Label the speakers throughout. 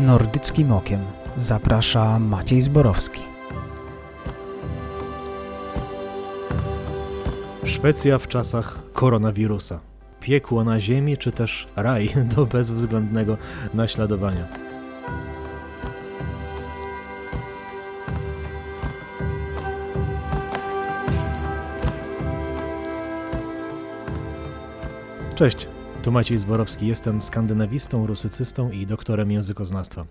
Speaker 1: Nordyckim Okiem zaprasza Maciej Zborowski.
Speaker 2: Szwecja w czasach koronawirusa. Piekło na ziemi, czy też raj do bezwzględnego naśladowania. Cześć, tu Maciej Zborowski, jestem skandynawistą, rusycystą i doktorem językoznawstwa.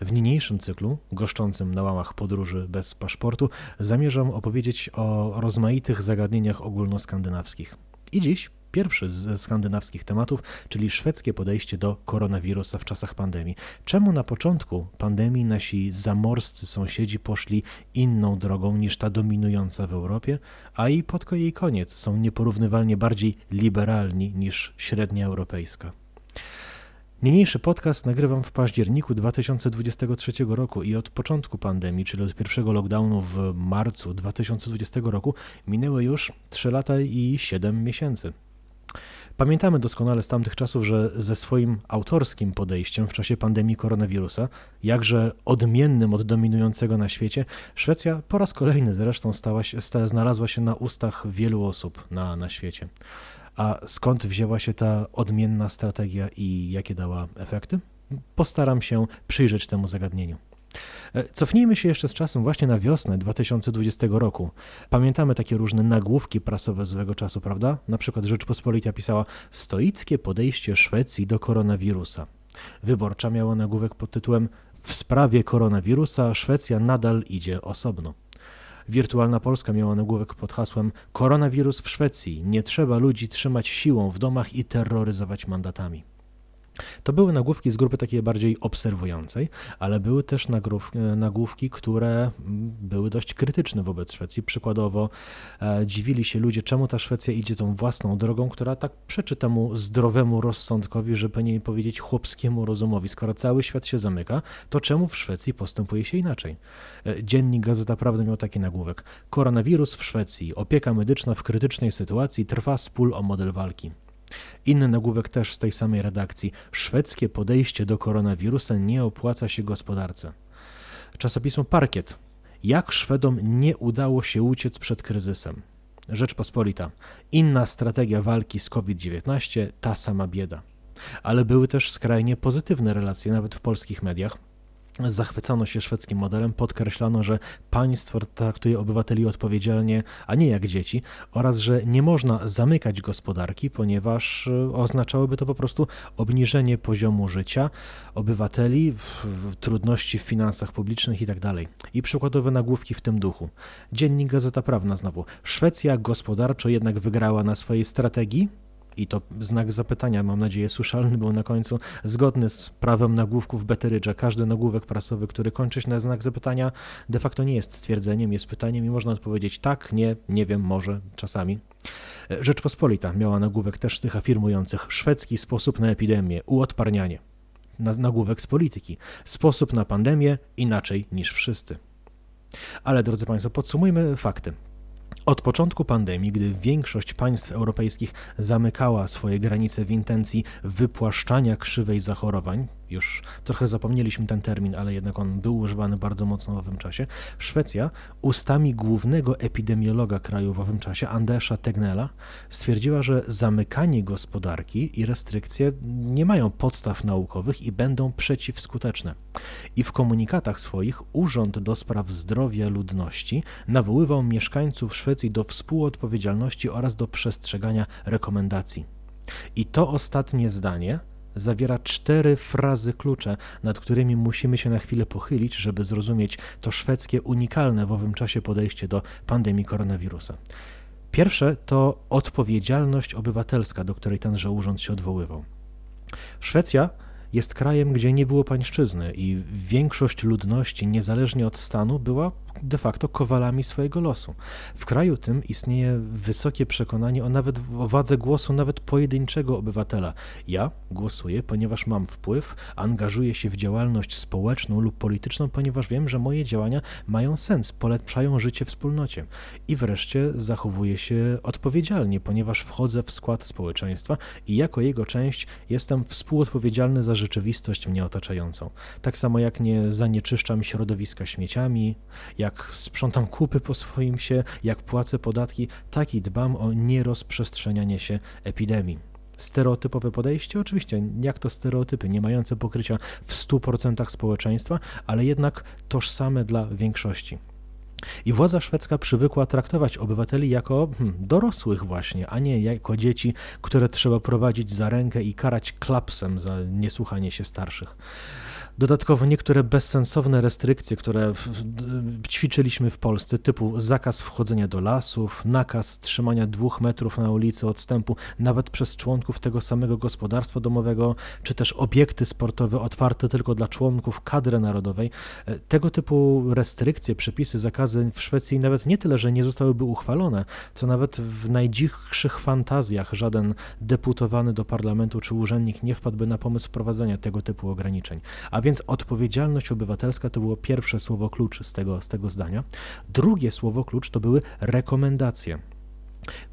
Speaker 2: W niniejszym cyklu, goszczącym na łamach podróży bez paszportu, zamierzam opowiedzieć o rozmaitych zagadnieniach ogólnoskandynawskich. I dziś Pierwszy z skandynawskich tematów, czyli szwedzkie podejście do koronawirusa w czasach pandemii. Czemu na początku pandemii nasi zamorscy sąsiedzi poszli inną drogą niż ta dominująca w Europie, a i pod jej koniec są nieporównywalnie bardziej liberalni niż średnia europejska? Niniejszy podcast nagrywam w październiku 2023 roku i od początku pandemii, czyli od pierwszego lockdownu w marcu 2020 roku, minęły już 3 lata i 7 miesięcy. Pamiętamy doskonale z tamtych czasów, że ze swoim autorskim podejściem w czasie pandemii koronawirusa, jakże odmiennym od dominującego na świecie, Szwecja po raz kolejny zresztą stała się, sta, znalazła się na ustach wielu osób na, na świecie. A skąd wzięła się ta odmienna strategia i jakie dała efekty? Postaram się przyjrzeć temu zagadnieniu. E, cofnijmy się jeszcze z czasem właśnie na wiosnę 2020 roku. Pamiętamy takie różne nagłówki prasowe złego czasu, prawda? Na przykład Rzeczpospolita pisała stoickie podejście Szwecji do koronawirusa. Wyborcza miała nagłówek pod tytułem W sprawie koronawirusa Szwecja nadal idzie osobno. Wirtualna Polska miała nagłówek pod hasłem Koronawirus w Szwecji. Nie trzeba ludzi trzymać siłą w domach i terroryzować mandatami. To były nagłówki z grupy takiej bardziej obserwującej, ale były też nagłówki, które mm, były dość krytyczne wobec Szwecji. Przykładowo e, dziwili się ludzie, czemu ta Szwecja idzie tą własną drogą, która tak przeczy temu zdrowemu rozsądkowi, żeby nie powiedzieć chłopskiemu rozumowi. Skoro cały świat się zamyka, to czemu w Szwecji postępuje się inaczej? E, dziennik Gazeta Prawda miał taki nagłówek. Koronawirus w Szwecji. Opieka medyczna w krytycznej sytuacji trwa spól o model walki. Inny nagłówek też z tej samej redakcji. Szwedzkie podejście do koronawirusa nie opłaca się gospodarce. Czasopismo Parkiet. Jak Szwedom nie udało się uciec przed kryzysem? Rzeczpospolita. Inna strategia walki z COVID-19, ta sama bieda. Ale były też skrajnie pozytywne relacje, nawet w polskich mediach. Zachwycano się szwedzkim modelem, podkreślano, że państwo traktuje obywateli odpowiedzialnie, a nie jak dzieci, oraz że nie można zamykać gospodarki, ponieważ e, oznaczałoby to po prostu obniżenie poziomu życia obywateli, trudności w finansach publicznych itd. Tak I przykładowe nagłówki w tym duchu. Dziennik Gazeta Prawna znowu. Szwecja gospodarczo jednak wygrała na swojej strategii, i to znak zapytania, mam nadzieję, słyszalny był na końcu, zgodny z prawem nagłówków Betterydge'a. Każdy nagłówek prasowy, który kończy się na znak zapytania, de facto nie jest stwierdzeniem, jest pytaniem i można odpowiedzieć tak, nie, nie wiem, może, czasami. Rzeczpospolita miała nagłówek też z tych afirmujących szwedzki sposób na epidemię, uodparnianie. Nagłówek z polityki. Sposób na pandemię inaczej niż wszyscy. Ale drodzy Państwo, podsumujmy fakty. Od początku pandemii, gdy większość państw europejskich zamykała swoje granice w intencji wypłaszczania krzywej zachorowań, już trochę zapomnieliśmy ten termin, ale jednak on był używany bardzo mocno w owym czasie, Szwecja ustami głównego epidemiologa kraju w owym czasie, Andersa Tegnella, stwierdziła, że zamykanie gospodarki i restrykcje nie mają podstaw naukowych i będą przeciwskuteczne. I w komunikatach swoich Urząd do Spraw Zdrowia Ludności nawoływał mieszkańców Szwecji do współodpowiedzialności oraz do przestrzegania rekomendacji. I to ostatnie zdanie zawiera cztery frazy klucze, nad którymi musimy się na chwilę pochylić, żeby zrozumieć to szwedzkie unikalne w owym czasie podejście do pandemii koronawirusa. Pierwsze to odpowiedzialność obywatelska, do której tenże urząd się odwoływał. Szwecja jest krajem, gdzie nie było pańszczyzny i większość ludności, niezależnie od stanu, była de facto kowalami swojego losu. W kraju tym istnieje wysokie przekonanie o nawet o wadze głosu nawet pojedynczego obywatela. Ja głosuję, ponieważ mam wpływ, angażuję się w działalność społeczną lub polityczną, ponieważ wiem, że moje działania mają sens, polepszają życie wspólnocie. I wreszcie zachowuję się odpowiedzialnie, ponieważ wchodzę w skład społeczeństwa i jako jego część jestem współodpowiedzialny za rzeczywistość mnie otaczającą. Tak samo jak nie zanieczyszczam środowiska śmieciami, jak sprzątam kupy po swoim się, jak płacę podatki, tak i dbam o nierozprzestrzenianie się epidemii. Stereotypowe podejście? Oczywiście, jak to stereotypy, nie mające pokrycia w 100% społeczeństwa, ale jednak tożsame dla większości. I władza szwedzka przywykła traktować obywateli jako hmm, dorosłych właśnie, a nie jako dzieci, które trzeba prowadzić za rękę i karać klapsem za niesłuchanie się starszych. Dodatkowo niektóre bezsensowne restrykcje, które ćwiczyliśmy w Polsce, typu zakaz wchodzenia do lasów, nakaz trzymania dwóch metrów na ulicy odstępu, nawet przez członków tego samego gospodarstwa domowego, czy też obiekty sportowe otwarte tylko dla członków kadry narodowej. E, tego typu restrykcje, przepisy, zakazy w Szwecji nawet nie tyle, że nie zostałyby uchwalone, co nawet w najdzichszych fantazjach żaden deputowany do parlamentu czy urzędnik nie wpadłby na pomysł wprowadzenia tego typu ograniczeń. A więc odpowiedzialność obywatelska to było pierwsze słowo klucz z tego, z tego zdania. Drugie słowo klucz to były rekomendacje.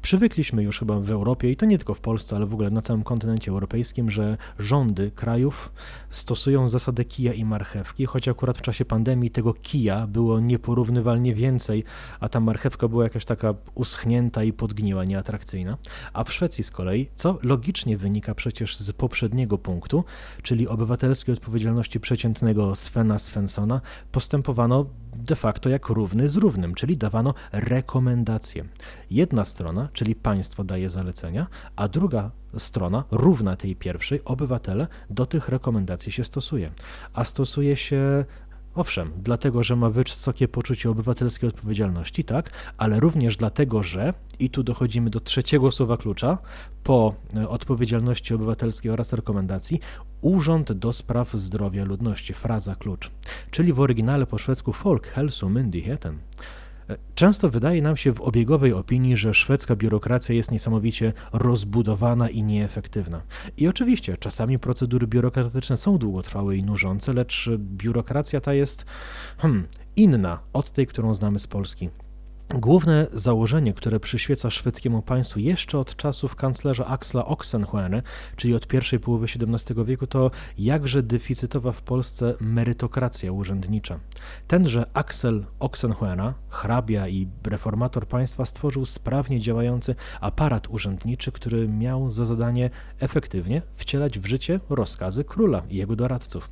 Speaker 2: Przywykliśmy już chyba w Europie, i to nie tylko w Polsce, ale w ogóle na całym kontynencie europejskim, że rządy krajów stosują zasadę kija i marchewki, choć akurat w czasie pandemii tego kija było nieporównywalnie więcej, a ta marchewka była jakaś taka uschnięta i podgniła, nieatrakcyjna. A w Szwecji z kolei, co logicznie wynika przecież z poprzedniego punktu, czyli obywatelskiej odpowiedzialności przeciętnego Svena Svensona, postępowano de facto jak równy z równym, czyli dawano rekomendacje. Jedna strona, czyli państwo daje zalecenia, a druga strona, równa tej pierwszej, obywatele do tych rekomendacji się stosuje. A stosuje się Owszem, dlatego, że ma wysokie poczucie obywatelskiej odpowiedzialności, tak, ale również dlatego, że, i tu dochodzimy do trzeciego słowa klucza, po e, odpowiedzialności obywatelskiej oraz rekomendacji, Urząd do Spraw Zdrowia Ludności, fraza klucz, czyli w oryginale po szwedzku Folkhälsomyndigheten. Często wydaje nam się w obiegowej opinii, że szwedzka biurokracja jest niesamowicie rozbudowana i nieefektywna. I oczywiście czasami procedury biurokratyczne są długotrwałe i nużące, lecz biurokracja ta jest hmm, inna od tej, którą znamy z Polski. Główne założenie, które przyświeca szwedzkiemu państwu jeszcze od czasów kanclerza Axla Oxenhoerne, czyli od pierwszej połowy XVII wieku, to jakże deficytowa w Polsce merytokracja urzędnicza. Tenże Axel Oxenhoerna, hrabia i reformator państwa, stworzył sprawnie działający aparat urzędniczy, który miał za zadanie efektywnie wcielać w życie rozkazy króla i jego doradców.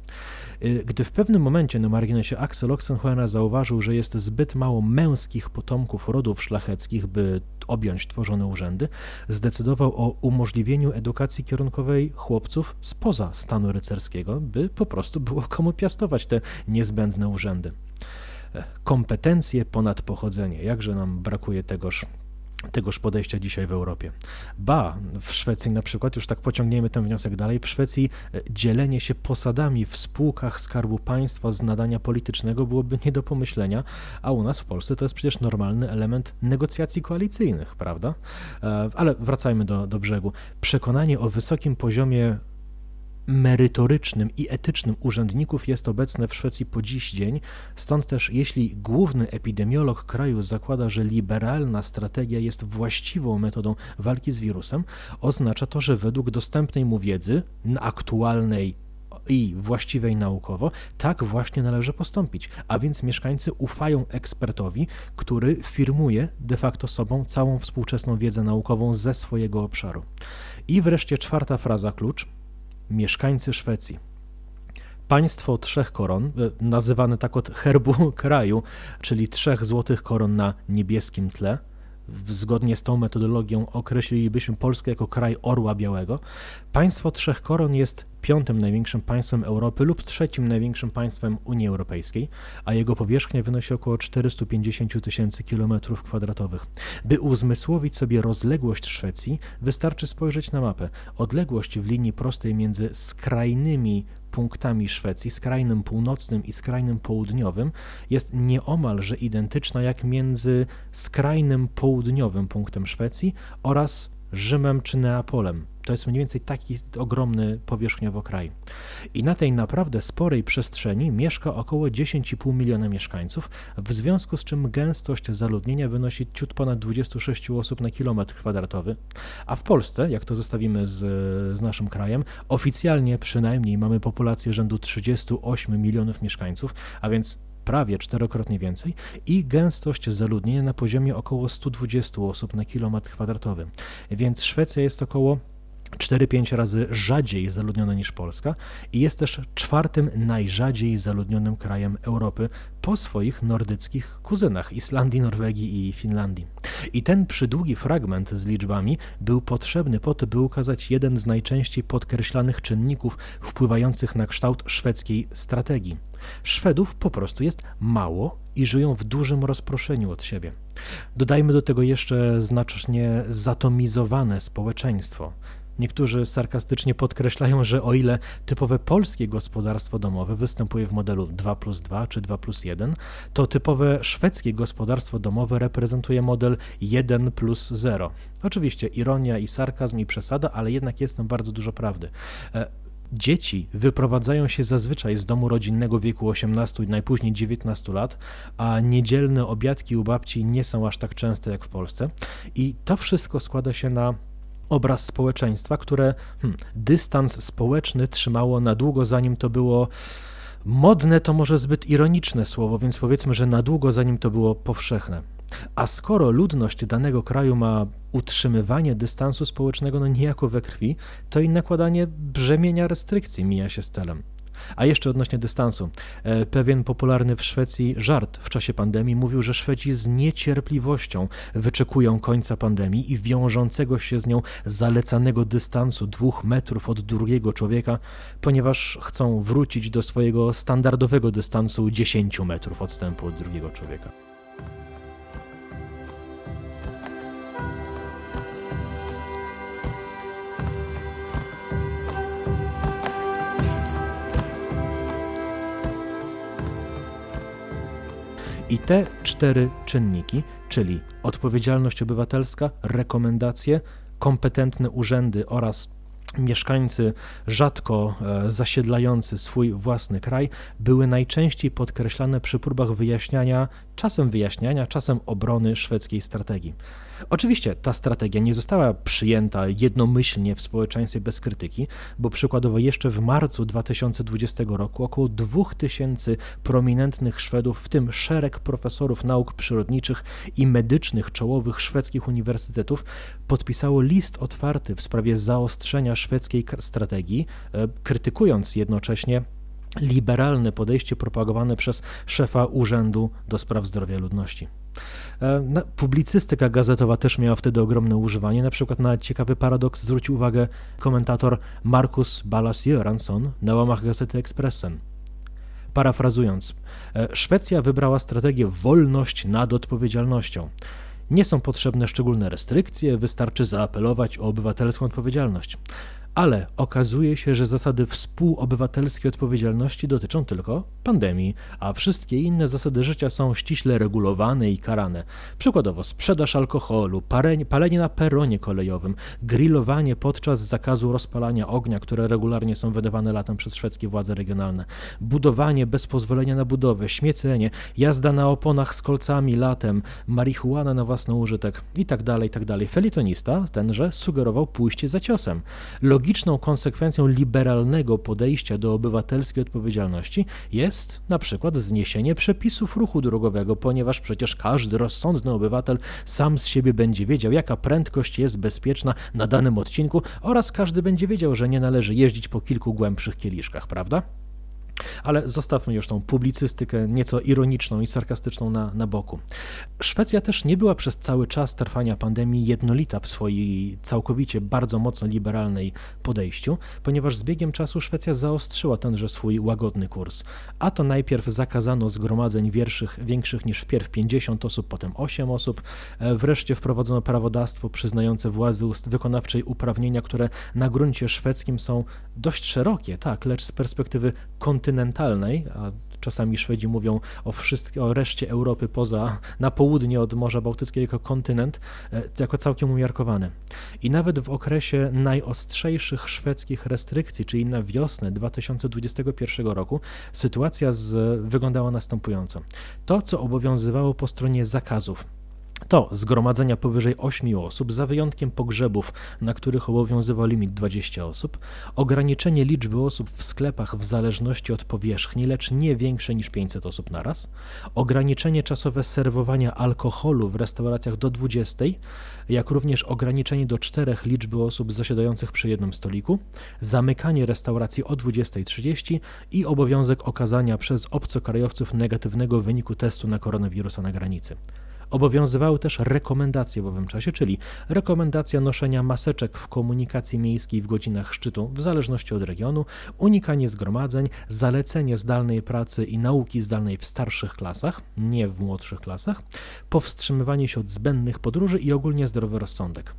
Speaker 2: Y, gdy w pewnym momencie na marginesie Axel Oxenhoerna zauważył, że jest zbyt mało męskich potomków rodów szlacheckich, by objąć tworzone urzędy, zdecydował o umożliwieniu edukacji kierunkowej chłopców spoza stanu rycerskiego, by po prostu było komu piastować te niezbędne urzędy. E, kompetencje ponad pochodzenie. Jakże nam brakuje tegoż tegoż podejścia dzisiaj w Europie. Ba, w Szwecji na przykład, już tak pociągniemy ten wniosek dalej, w Szwecji e, dzielenie się posadami w spółkach Skarbu Państwa z nadania politycznego byłoby nie do pomyślenia, a u nas w Polsce to jest przecież normalny element negocjacji koalicyjnych, prawda? E, ale wracajmy do, do brzegu. Przekonanie o wysokim poziomie merytorycznym i etycznym urzędników jest obecne w Szwecji po dziś dzień, stąd też jeśli główny epidemiolog kraju zakłada, że liberalna strategia jest właściwą metodą walki z wirusem, oznacza to, że według dostępnej mu wiedzy, aktualnej i właściwej naukowo, tak właśnie należy postąpić. A więc mieszkańcy ufają ekspertowi, który firmuje de facto sobą całą współczesną wiedzę naukową ze swojego obszaru. I wreszcie czwarta fraza klucz mieszkańcy Szwecji. Państwo trzech koron, e, nazywane tak od herbu kraju, czyli trzech złotych koron na niebieskim tle, zgodnie z tą metodologią określilibyśmy Polskę jako kraj orła białego. Państwo Trzech Koron jest piątym największym państwem Europy lub trzecim największym państwem Unii Europejskiej, a jego powierzchnia wynosi około 450 tysięcy kilometrów kwadratowych. By uzmysłowić sobie rozległość Szwecji, wystarczy spojrzeć na mapę. Odległość w linii prostej między skrajnymi punktami Szwecji, skrajnym północnym i skrajnym południowym, jest nieomalże identyczna jak między skrajnym południowym punktem Szwecji oraz Rzymem czy Neapolem. To jest mniej więcej taki ogromny powierzchniowo kraj. I na tej naprawdę sporej przestrzeni mieszka około 10,5 miliona mieszkańców, w związku z czym gęstość zaludnienia wynosi ciut ponad 26 osób na kilometr kwadratowy. A w Polsce, jak to zestawimy z, z naszym krajem, oficjalnie przynajmniej mamy populację rzędu 38 milionów mieszkańców, a więc prawie czterokrotnie więcej i gęstość zaludnienia na poziomie około 120 osób na kilometr kwadratowy. Więc Szwecja jest około 4-5 razy rzadziej zaludniona niż Polska i jest też czwartym najrzadziej zaludnionym krajem Europy po swoich nordyckich kuzynach Islandii, Norwegii i Finlandii. I ten przydługi fragment z liczbami był potrzebny po to, by ukazać jeden z najczęściej podkreślanych czynników wpływających na kształt szwedzkiej strategii. Szwedów po prostu jest mało i żyją w dużym rozproszeniu od siebie. Dodajmy do tego jeszcze znacznie zatomizowane społeczeństwo. Niektórzy sarkastycznie podkreślają, że o ile typowe polskie gospodarstwo domowe występuje w modelu 2 plus 2 czy 2 plus 1, to typowe szwedzkie gospodarstwo domowe reprezentuje model 1 plus 0. Oczywiście ironia i sarkazm i przesada, ale jednak jest tam bardzo dużo prawdy. E, dzieci wyprowadzają się zazwyczaj z domu rodzinnego wieku 18 i najpóźniej 19 lat, a niedzielne obiadki u babci nie są aż tak częste jak w Polsce. I to wszystko składa się na obraz społeczeństwa, które hmm, dystans społeczny trzymało na długo, zanim to było modne, to może zbyt ironiczne słowo, więc powiedzmy, że na długo, zanim to było powszechne. A skoro ludność danego kraju ma utrzymywanie dystansu społecznego no niejako we krwi, to i nakładanie brzemienia restrykcji mija się z celem. A jeszcze odnośnie dystansu. E, pewien popularny w Szwecji żart w czasie pandemii mówił, że Szwedzi z niecierpliwością wyczekują końca pandemii i wiążącego się z nią zalecanego dystansu dwóch metrów od drugiego człowieka, ponieważ chcą wrócić do swojego standardowego dystansu 10 metrów odstępu od drugiego człowieka. I te cztery czynniki, czyli odpowiedzialność obywatelska, rekomendacje, kompetentne urzędy oraz mieszkańcy rzadko e, zasiedlający swój własny kraj, były najczęściej podkreślane przy próbach wyjaśniania, czasem wyjaśniania, czasem obrony szwedzkiej strategii. Oczywiście ta strategia nie została przyjęta jednomyślnie w społeczeństwie bez krytyki, bo przykładowo jeszcze w marcu 2020 roku około 2000 prominentnych Szwedów, w tym szereg profesorów nauk przyrodniczych i medycznych czołowych szwedzkich uniwersytetów, podpisało list otwarty w sprawie zaostrzenia szwedzkiej strategii, e, krytykując jednocześnie liberalne podejście propagowane przez szefa Urzędu do Spraw Zdrowia Ludności. E, publicystyka gazetowa też miała wtedy ogromne używanie. Na przykład na ciekawy paradoks zwrócił uwagę komentator Markus Ballas Göransson na łamach gazety Expressen. Parafrazując, e, Szwecja wybrała strategię wolność nad odpowiedzialnością. Nie są potrzebne szczególne restrykcje, wystarczy zaapelować o obywatelską odpowiedzialność ale okazuje się, że zasady współobywatelskiej odpowiedzialności dotyczą tylko pandemii, a wszystkie inne zasady życia są ściśle regulowane i karane. Przykładowo sprzedaż alkoholu, palenie na peronie kolejowym, grillowanie podczas zakazu rozpalania ognia, które regularnie są wydawane latem przez szwedzkie władze regionalne, budowanie bez pozwolenia na budowę, śmiecenie, jazda na oponach z kolcami latem, marihuana na własny użytek itd., tak itd. Tak Felitonista tenże sugerował pójście za ciosem. Logicznie logiczną konsekwencją liberalnego podejścia do obywatelskiej odpowiedzialności jest na przykład zniesienie przepisów ruchu drogowego, ponieważ przecież każdy rozsądny obywatel sam z siebie będzie wiedział, jaka prędkość jest bezpieczna na danym odcinku oraz każdy będzie wiedział, że nie należy jeździć po kilku głębszych kieliszkach, prawda? Ale zostawmy już tą publicystykę nieco ironiczną i sarkastyczną na, na boku. Szwecja też nie była przez cały czas trwania pandemii jednolita w swojej całkowicie bardzo mocno liberalnej podejściu, ponieważ z biegiem czasu Szwecja zaostrzyła tenże swój łagodny kurs. A to najpierw zakazano zgromadzeń wierszych, większych niż wpierw 50 osób, potem 8 osób. E, wreszcie wprowadzono prawodawstwo przyznające władzy wykonawczej uprawnienia, które na gruncie szwedzkim są dość szerokie, tak, lecz z perspektywy kontynentalnej, a czasami Szwedzi mówią o, wszystkie, o reszcie Europy poza, na południe od Morza Bałtyckiego jako kontynent, e, jako całkiem umiarkowane. I nawet w okresie najostrzejszych szwedzkich restrykcji, czyli na wiosnę 2021 roku, sytuacja z, wyglądała następująco. To, co obowiązywało po stronie zakazów, to zgromadzenia powyżej 8 osób, za wyjątkiem pogrzebów, na których obowiązywał limit 20 osób, ograniczenie liczby osób w sklepach w zależności od powierzchni, lecz nie większe niż 500 osób naraz, ograniczenie czasowe serwowania alkoholu w restauracjach do 20, jak również ograniczenie do 4 liczby osób zasiadających przy jednym stoliku, zamykanie restauracji o 20.30 i obowiązek okazania przez obcokrajowców negatywnego wyniku testu na koronawirusa na granicy. Obowiązywały też rekomendacje w owym czasie, czyli rekomendacja noszenia maseczek w komunikacji miejskiej w godzinach szczytu w zależności od regionu, unikanie zgromadzeń, zalecenie zdalnej pracy i nauki zdalnej w starszych klasach, nie w młodszych klasach, powstrzymywanie się od zbędnych podróży i ogólnie zdrowy rozsądek.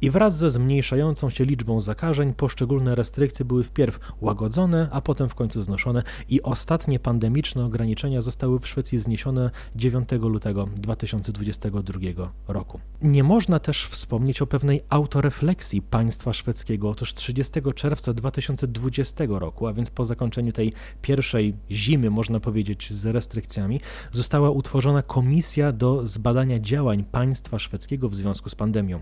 Speaker 2: I wraz ze zmniejszającą się liczbą zakażeń poszczególne restrykcje były wpierw łagodzone, a potem w końcu znoszone i ostatnie pandemiczne ograniczenia zostały w Szwecji zniesione 9 lutego 2022 roku. Nie można też wspomnieć o pewnej autorefleksji państwa szwedzkiego. Otóż 30 czerwca 2020 roku, a więc po zakończeniu tej pierwszej zimy, można powiedzieć, z restrykcjami, została utworzona komisja do zbadania działań państwa szwedzkiego w związku z pandemią.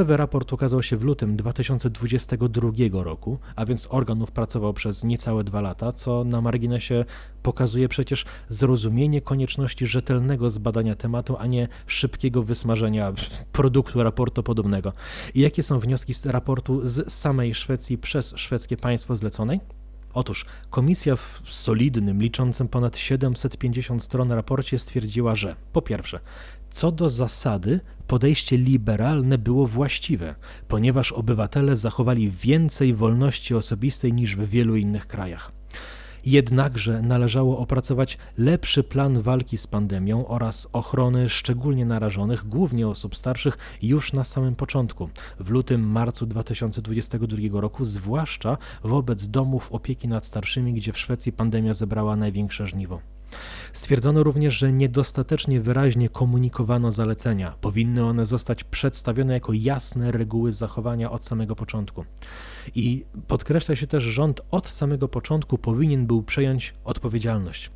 Speaker 2: Końcowy raport ukazał się w lutym 2022 roku, a więc organów pracował przez niecałe dwa lata, co na marginesie pokazuje przecież zrozumienie konieczności rzetelnego zbadania tematu, a nie szybkiego wysmażenia produktu raportu podobnego. I jakie są wnioski z raportu z samej Szwecji przez szwedzkie państwo zleconej? Otóż komisja w solidnym, liczącym ponad 750 stron raporcie stwierdziła, że po pierwsze, co do zasady, podejście liberalne było właściwe, ponieważ obywatele zachowali więcej wolności osobistej niż w wielu innych krajach. Jednakże należało opracować lepszy plan walki z pandemią oraz ochrony szczególnie narażonych, głównie osób starszych, już na samym początku, w lutym-marcu 2022 roku, zwłaszcza wobec domów opieki nad starszymi, gdzie w Szwecji pandemia zebrała największe żniwo. Stwierdzono również, że niedostatecznie wyraźnie komunikowano zalecenia. Powinny one zostać przedstawione jako jasne reguły zachowania od samego początku. I podkreśla się też, rząd od samego początku powinien był przejąć odpowiedzialność.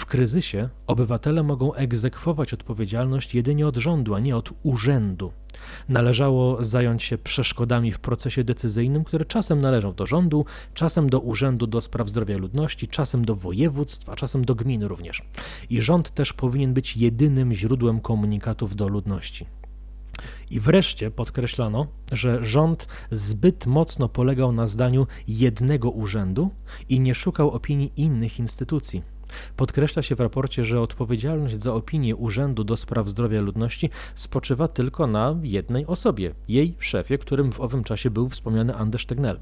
Speaker 2: W kryzysie obywatele mogą egzekwować odpowiedzialność jedynie od rządu, a nie od urzędu. Należało zająć się przeszkodami w procesie decyzyjnym, które czasem należą do rządu, czasem do Urzędu do Spraw Zdrowia Ludności, czasem do województw, a czasem do gmin również. I rząd też powinien być jedynym źródłem komunikatów do ludności. I wreszcie podkreślano, że rząd zbyt mocno polegał na zdaniu jednego urzędu i nie szukał opinii innych instytucji. Podkreśla się w raporcie, że odpowiedzialność za opinię Urzędu do Spraw Zdrowia Ludności spoczywa tylko na jednej osobie, jej szefie, którym w owym czasie był wspomniany Anders Tegnell.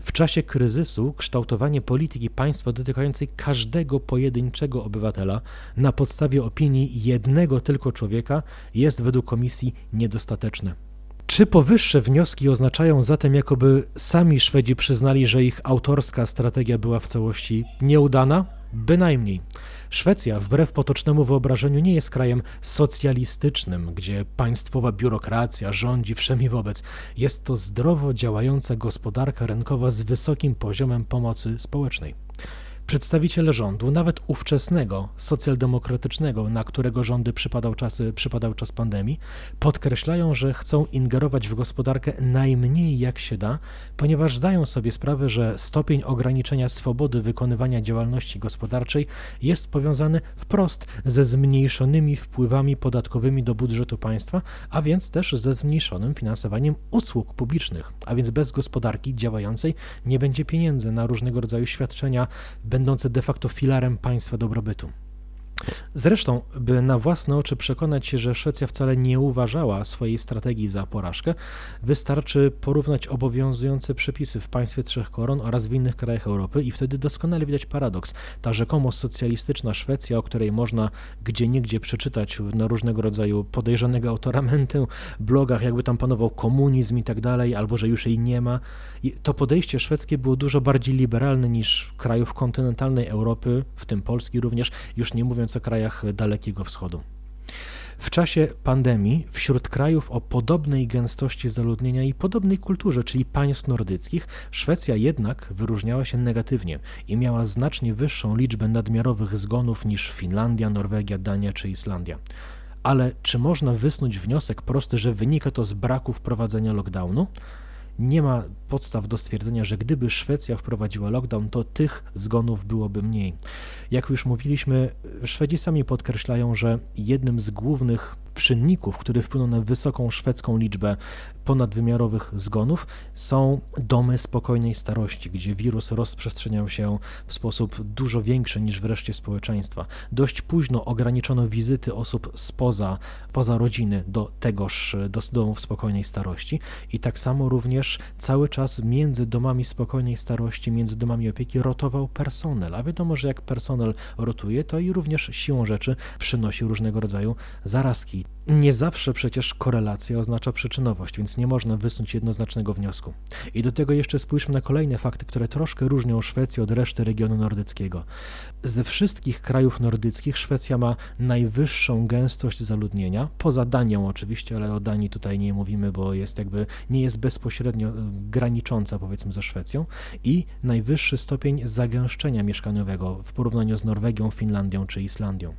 Speaker 2: W czasie kryzysu kształtowanie polityki państwa dotykającej każdego pojedynczego obywatela na podstawie opinii jednego tylko człowieka jest według komisji niedostateczne. Czy powyższe wnioski oznaczają zatem, jakoby sami Szwedzi przyznali, że ich autorska strategia była w całości nieudana? Bynajmniej. Szwecja, wbrew potocznemu wyobrażeniu, nie jest krajem socjalistycznym, gdzie państwowa biurokracja rządzi wszemi wobec. Jest to zdrowo działająca gospodarka rynkowa z wysokim poziomem pomocy społecznej. Przedstawiciele rządu, nawet ówczesnego, socjaldemokratycznego, na którego rządy przypadał, czasy, przypadał czas pandemii, podkreślają, że chcą ingerować w gospodarkę najmniej jak się da, ponieważ zdają sobie sprawę, że stopień ograniczenia swobody wykonywania działalności gospodarczej jest powiązany wprost ze zmniejszonymi wpływami podatkowymi do budżetu państwa, a więc też ze zmniejszonym finansowaniem usług publicznych. A więc bez gospodarki działającej nie będzie pieniędzy na różnego rodzaju świadczenia, będące de facto filarem państwa dobrobytu. Zresztą, by na własne oczy przekonać się, że Szwecja wcale nie uważała swojej strategii za porażkę, wystarczy porównać obowiązujące przepisy w państwie Trzech Koron oraz w innych krajach Europy i wtedy doskonale widać paradoks. Ta rzekomo socjalistyczna Szwecja, o której można gdzie niegdzie przeczytać na różnego rodzaju podejrzanego autoramentu, blogach, jakby tam panował komunizm i tak dalej, albo że już jej nie ma. I to podejście szwedzkie było dużo bardziej liberalne niż krajów kontynentalnej Europy, w tym Polski również, już nie mówiąc mówiąc o krajach Dalekiego Wschodu. W czasie pandemii wśród krajów o podobnej gęstości zaludnienia i podobnej kulturze, czyli państw nordyckich, Szwecja jednak wyróżniała się negatywnie i miała znacznie wyższą liczbę nadmiarowych zgonów niż Finlandia, Norwegia, Dania czy Islandia. Ale czy można wysnuć wniosek prosty, że wynika to z braku wprowadzenia lockdownu? Nie ma podstaw do stwierdzenia, że gdyby Szwecja wprowadziła lockdown, to tych zgonów byłoby mniej. Jak już mówiliśmy, Szwedzi sami podkreślają, że jednym z głównych czynników, które wpłyną na wysoką szwedzką liczbę ponadwymiarowych zgonów, są domy spokojnej starości, gdzie wirus rozprzestrzeniał się w sposób dużo większy niż w reszcie społeczeństwa. Dość późno ograniczono wizyty osób spoza poza rodziny do tegoż, do domów spokojnej starości i tak samo również cały czas między domami spokojnej starości, między domami opieki rotował personel, a wiadomo, że jak personel rotuje, to i również siłą rzeczy przynosi różnego rodzaju zarazki. Nie zawsze przecież korelacja oznacza przyczynowość, więc nie można wysnuć jednoznacznego wniosku. I do tego jeszcze spójrzmy na kolejne fakty, które troszkę różnią Szwecję od reszty regionu nordyckiego. Ze wszystkich krajów nordyckich Szwecja ma najwyższą gęstość zaludnienia, poza Danią oczywiście, ale o Danii tutaj nie mówimy, bo jest jakby nie jest bezpośrednio e, granicząca powiedzmy ze Szwecją i najwyższy stopień zagęszczenia mieszkaniowego w porównaniu z Norwegią, Finlandią czy Islandią.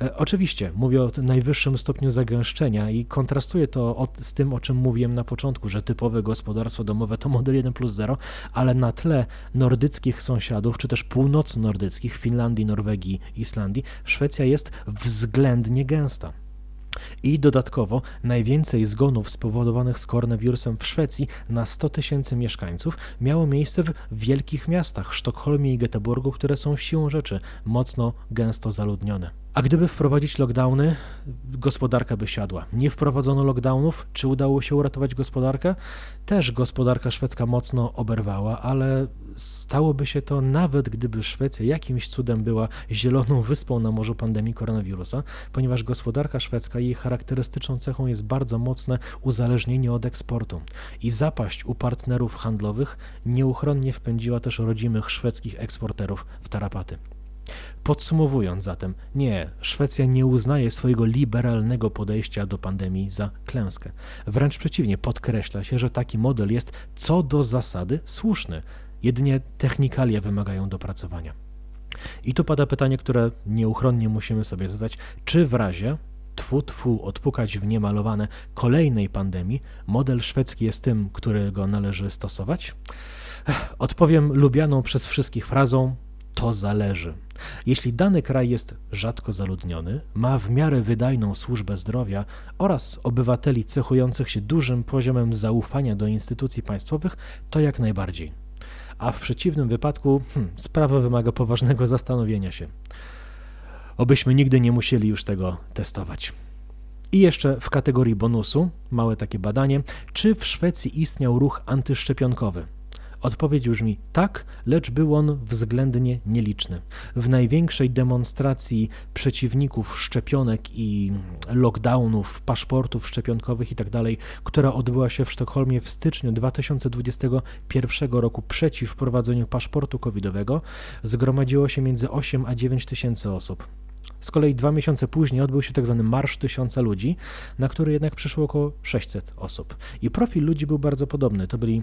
Speaker 2: E, oczywiście mówię o najwyższym stopniu zagęszczenia i kontrastuję to od, z tym, o czym mówiłem na początku, że typowe gospodarstwo domowe to model 1 plus 0, ale na tle nordyckich sąsiadów, czy też północno-nordyckich, Finlandii, Norwegii, Islandii, Szwecja jest względnie gęsta. I dodatkowo najwięcej zgonów spowodowanych z koronawirusem w Szwecji na 100 tysięcy mieszkańców miało miejsce w wielkich miastach Sztokholmie i Göteborgu, które są siłą rzeczy mocno gęsto zaludnione. A gdyby wprowadzić lockdowny, gospodarka by siadła. Nie wprowadzono lockdownów. Czy udało się uratować gospodarkę? Też gospodarka szwedzka mocno oberwała, ale stałoby się to nawet gdyby Szwecja jakimś cudem była zieloną wyspą na morzu pandemii koronawirusa, ponieważ gospodarka szwedzka jej charakterystyczną cechą jest bardzo mocne uzależnienie od eksportu. I zapaść u partnerów handlowych nieuchronnie wpędziła też rodzimych szwedzkich eksporterów w tarapaty. Podsumowując zatem, nie, Szwecja nie uznaje swojego liberalnego podejścia do pandemii za klęskę. Wręcz przeciwnie, podkreśla się, że taki model jest co do zasady słuszny, jedynie technikalia wymagają dopracowania. I tu pada pytanie, które nieuchronnie musimy sobie zadać, czy w razie tfu tfu odpukać w niemalowane kolejnej pandemii, model szwedzki jest tym, którego należy stosować? Odpowiem lubianą przez wszystkich frazą to zależy. Jeśli dany kraj jest rzadko zaludniony, ma w miarę wydajną służbę zdrowia oraz obywateli cechujących się dużym poziomem zaufania do instytucji państwowych, to jak najbardziej. A w przeciwnym wypadku hmm, sprawa wymaga poważnego zastanowienia się. Obyśmy nigdy nie musieli już tego testować. I jeszcze w kategorii bonusu, małe takie badanie, czy w Szwecji istniał ruch antyszczepionkowy? Odpowiedź brzmi tak, lecz był on względnie nieliczny. W największej demonstracji przeciwników szczepionek i lockdownów, paszportów szczepionkowych itd., tak która odbyła się w Sztokholmie w styczniu 2021 roku przeciw wprowadzeniu paszportu covidowego, zgromadziło się między 8 a 9 tysięcy osób. Z kolei dwa miesiące później odbył się tzw. Tak Marsz Tysiąca Ludzi, na który jednak przyszło około 600 osób. I profil ludzi był bardzo podobny. To byli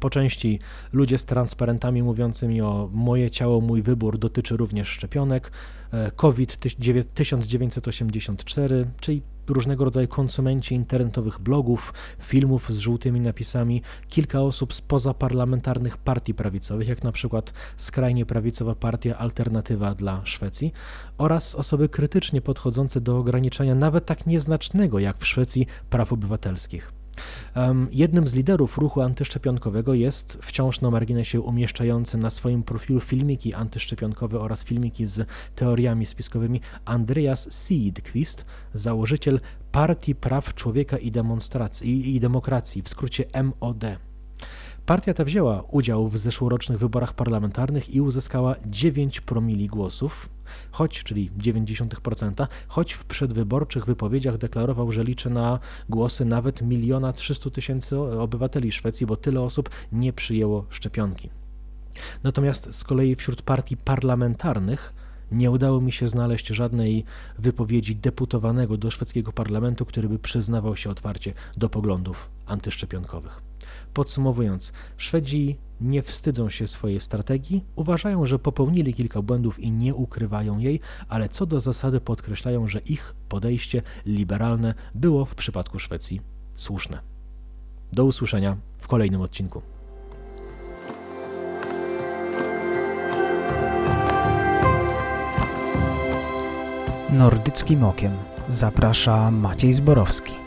Speaker 2: po części ludzie z transparentami mówiącymi o moje ciało, mój wybór dotyczy również szczepionek, e, COVID 1984, czyli różnego rodzaju konsumenci internetowych blogów, filmów z żółtymi napisami, kilka osób z pozaparlamentarnych partii prawicowych, jak na przykład skrajnie prawicowa partia Alternatywa dla Szwecji, oraz osoby krytycznie podchodzące do ograniczania nawet tak nieznacznego jak w Szwecji praw obywatelskich. Jednym z liderów ruchu antyszczepionkowego jest wciąż na marginesie umieszczający na swoim profilu filmiki antyszczepionkowe oraz filmiki z teoriami spiskowymi Andreas Seedquist, założyciel Partii Praw Człowieka i, Demonstracji, i Demokracji, w skrócie MOD. Partia ta wzięła udział w zeszłorocznych wyborach parlamentarnych i uzyskała 9 promili głosów, choć, czyli 0,9%, choć w przedwyborczych wypowiedziach deklarował, że liczy na głosy nawet miliona 300 tysięcy obywateli Szwecji, bo tyle osób nie przyjęło szczepionki. Natomiast z kolei wśród partii parlamentarnych nie udało mi się znaleźć żadnej wypowiedzi deputowanego do szwedzkiego parlamentu, który by przyznawał się otwarcie do poglądów antyszczepionkowych. Podsumowując, Szwedzi nie wstydzą się swojej strategii, uważają, że popełnili kilka błędów i nie ukrywają jej, ale co do zasady podkreślają, że ich podejście liberalne było w przypadku Szwecji słuszne. Do usłyszenia w kolejnym odcinku.
Speaker 1: Nordyckim Okiem zaprasza Maciej Zborowski.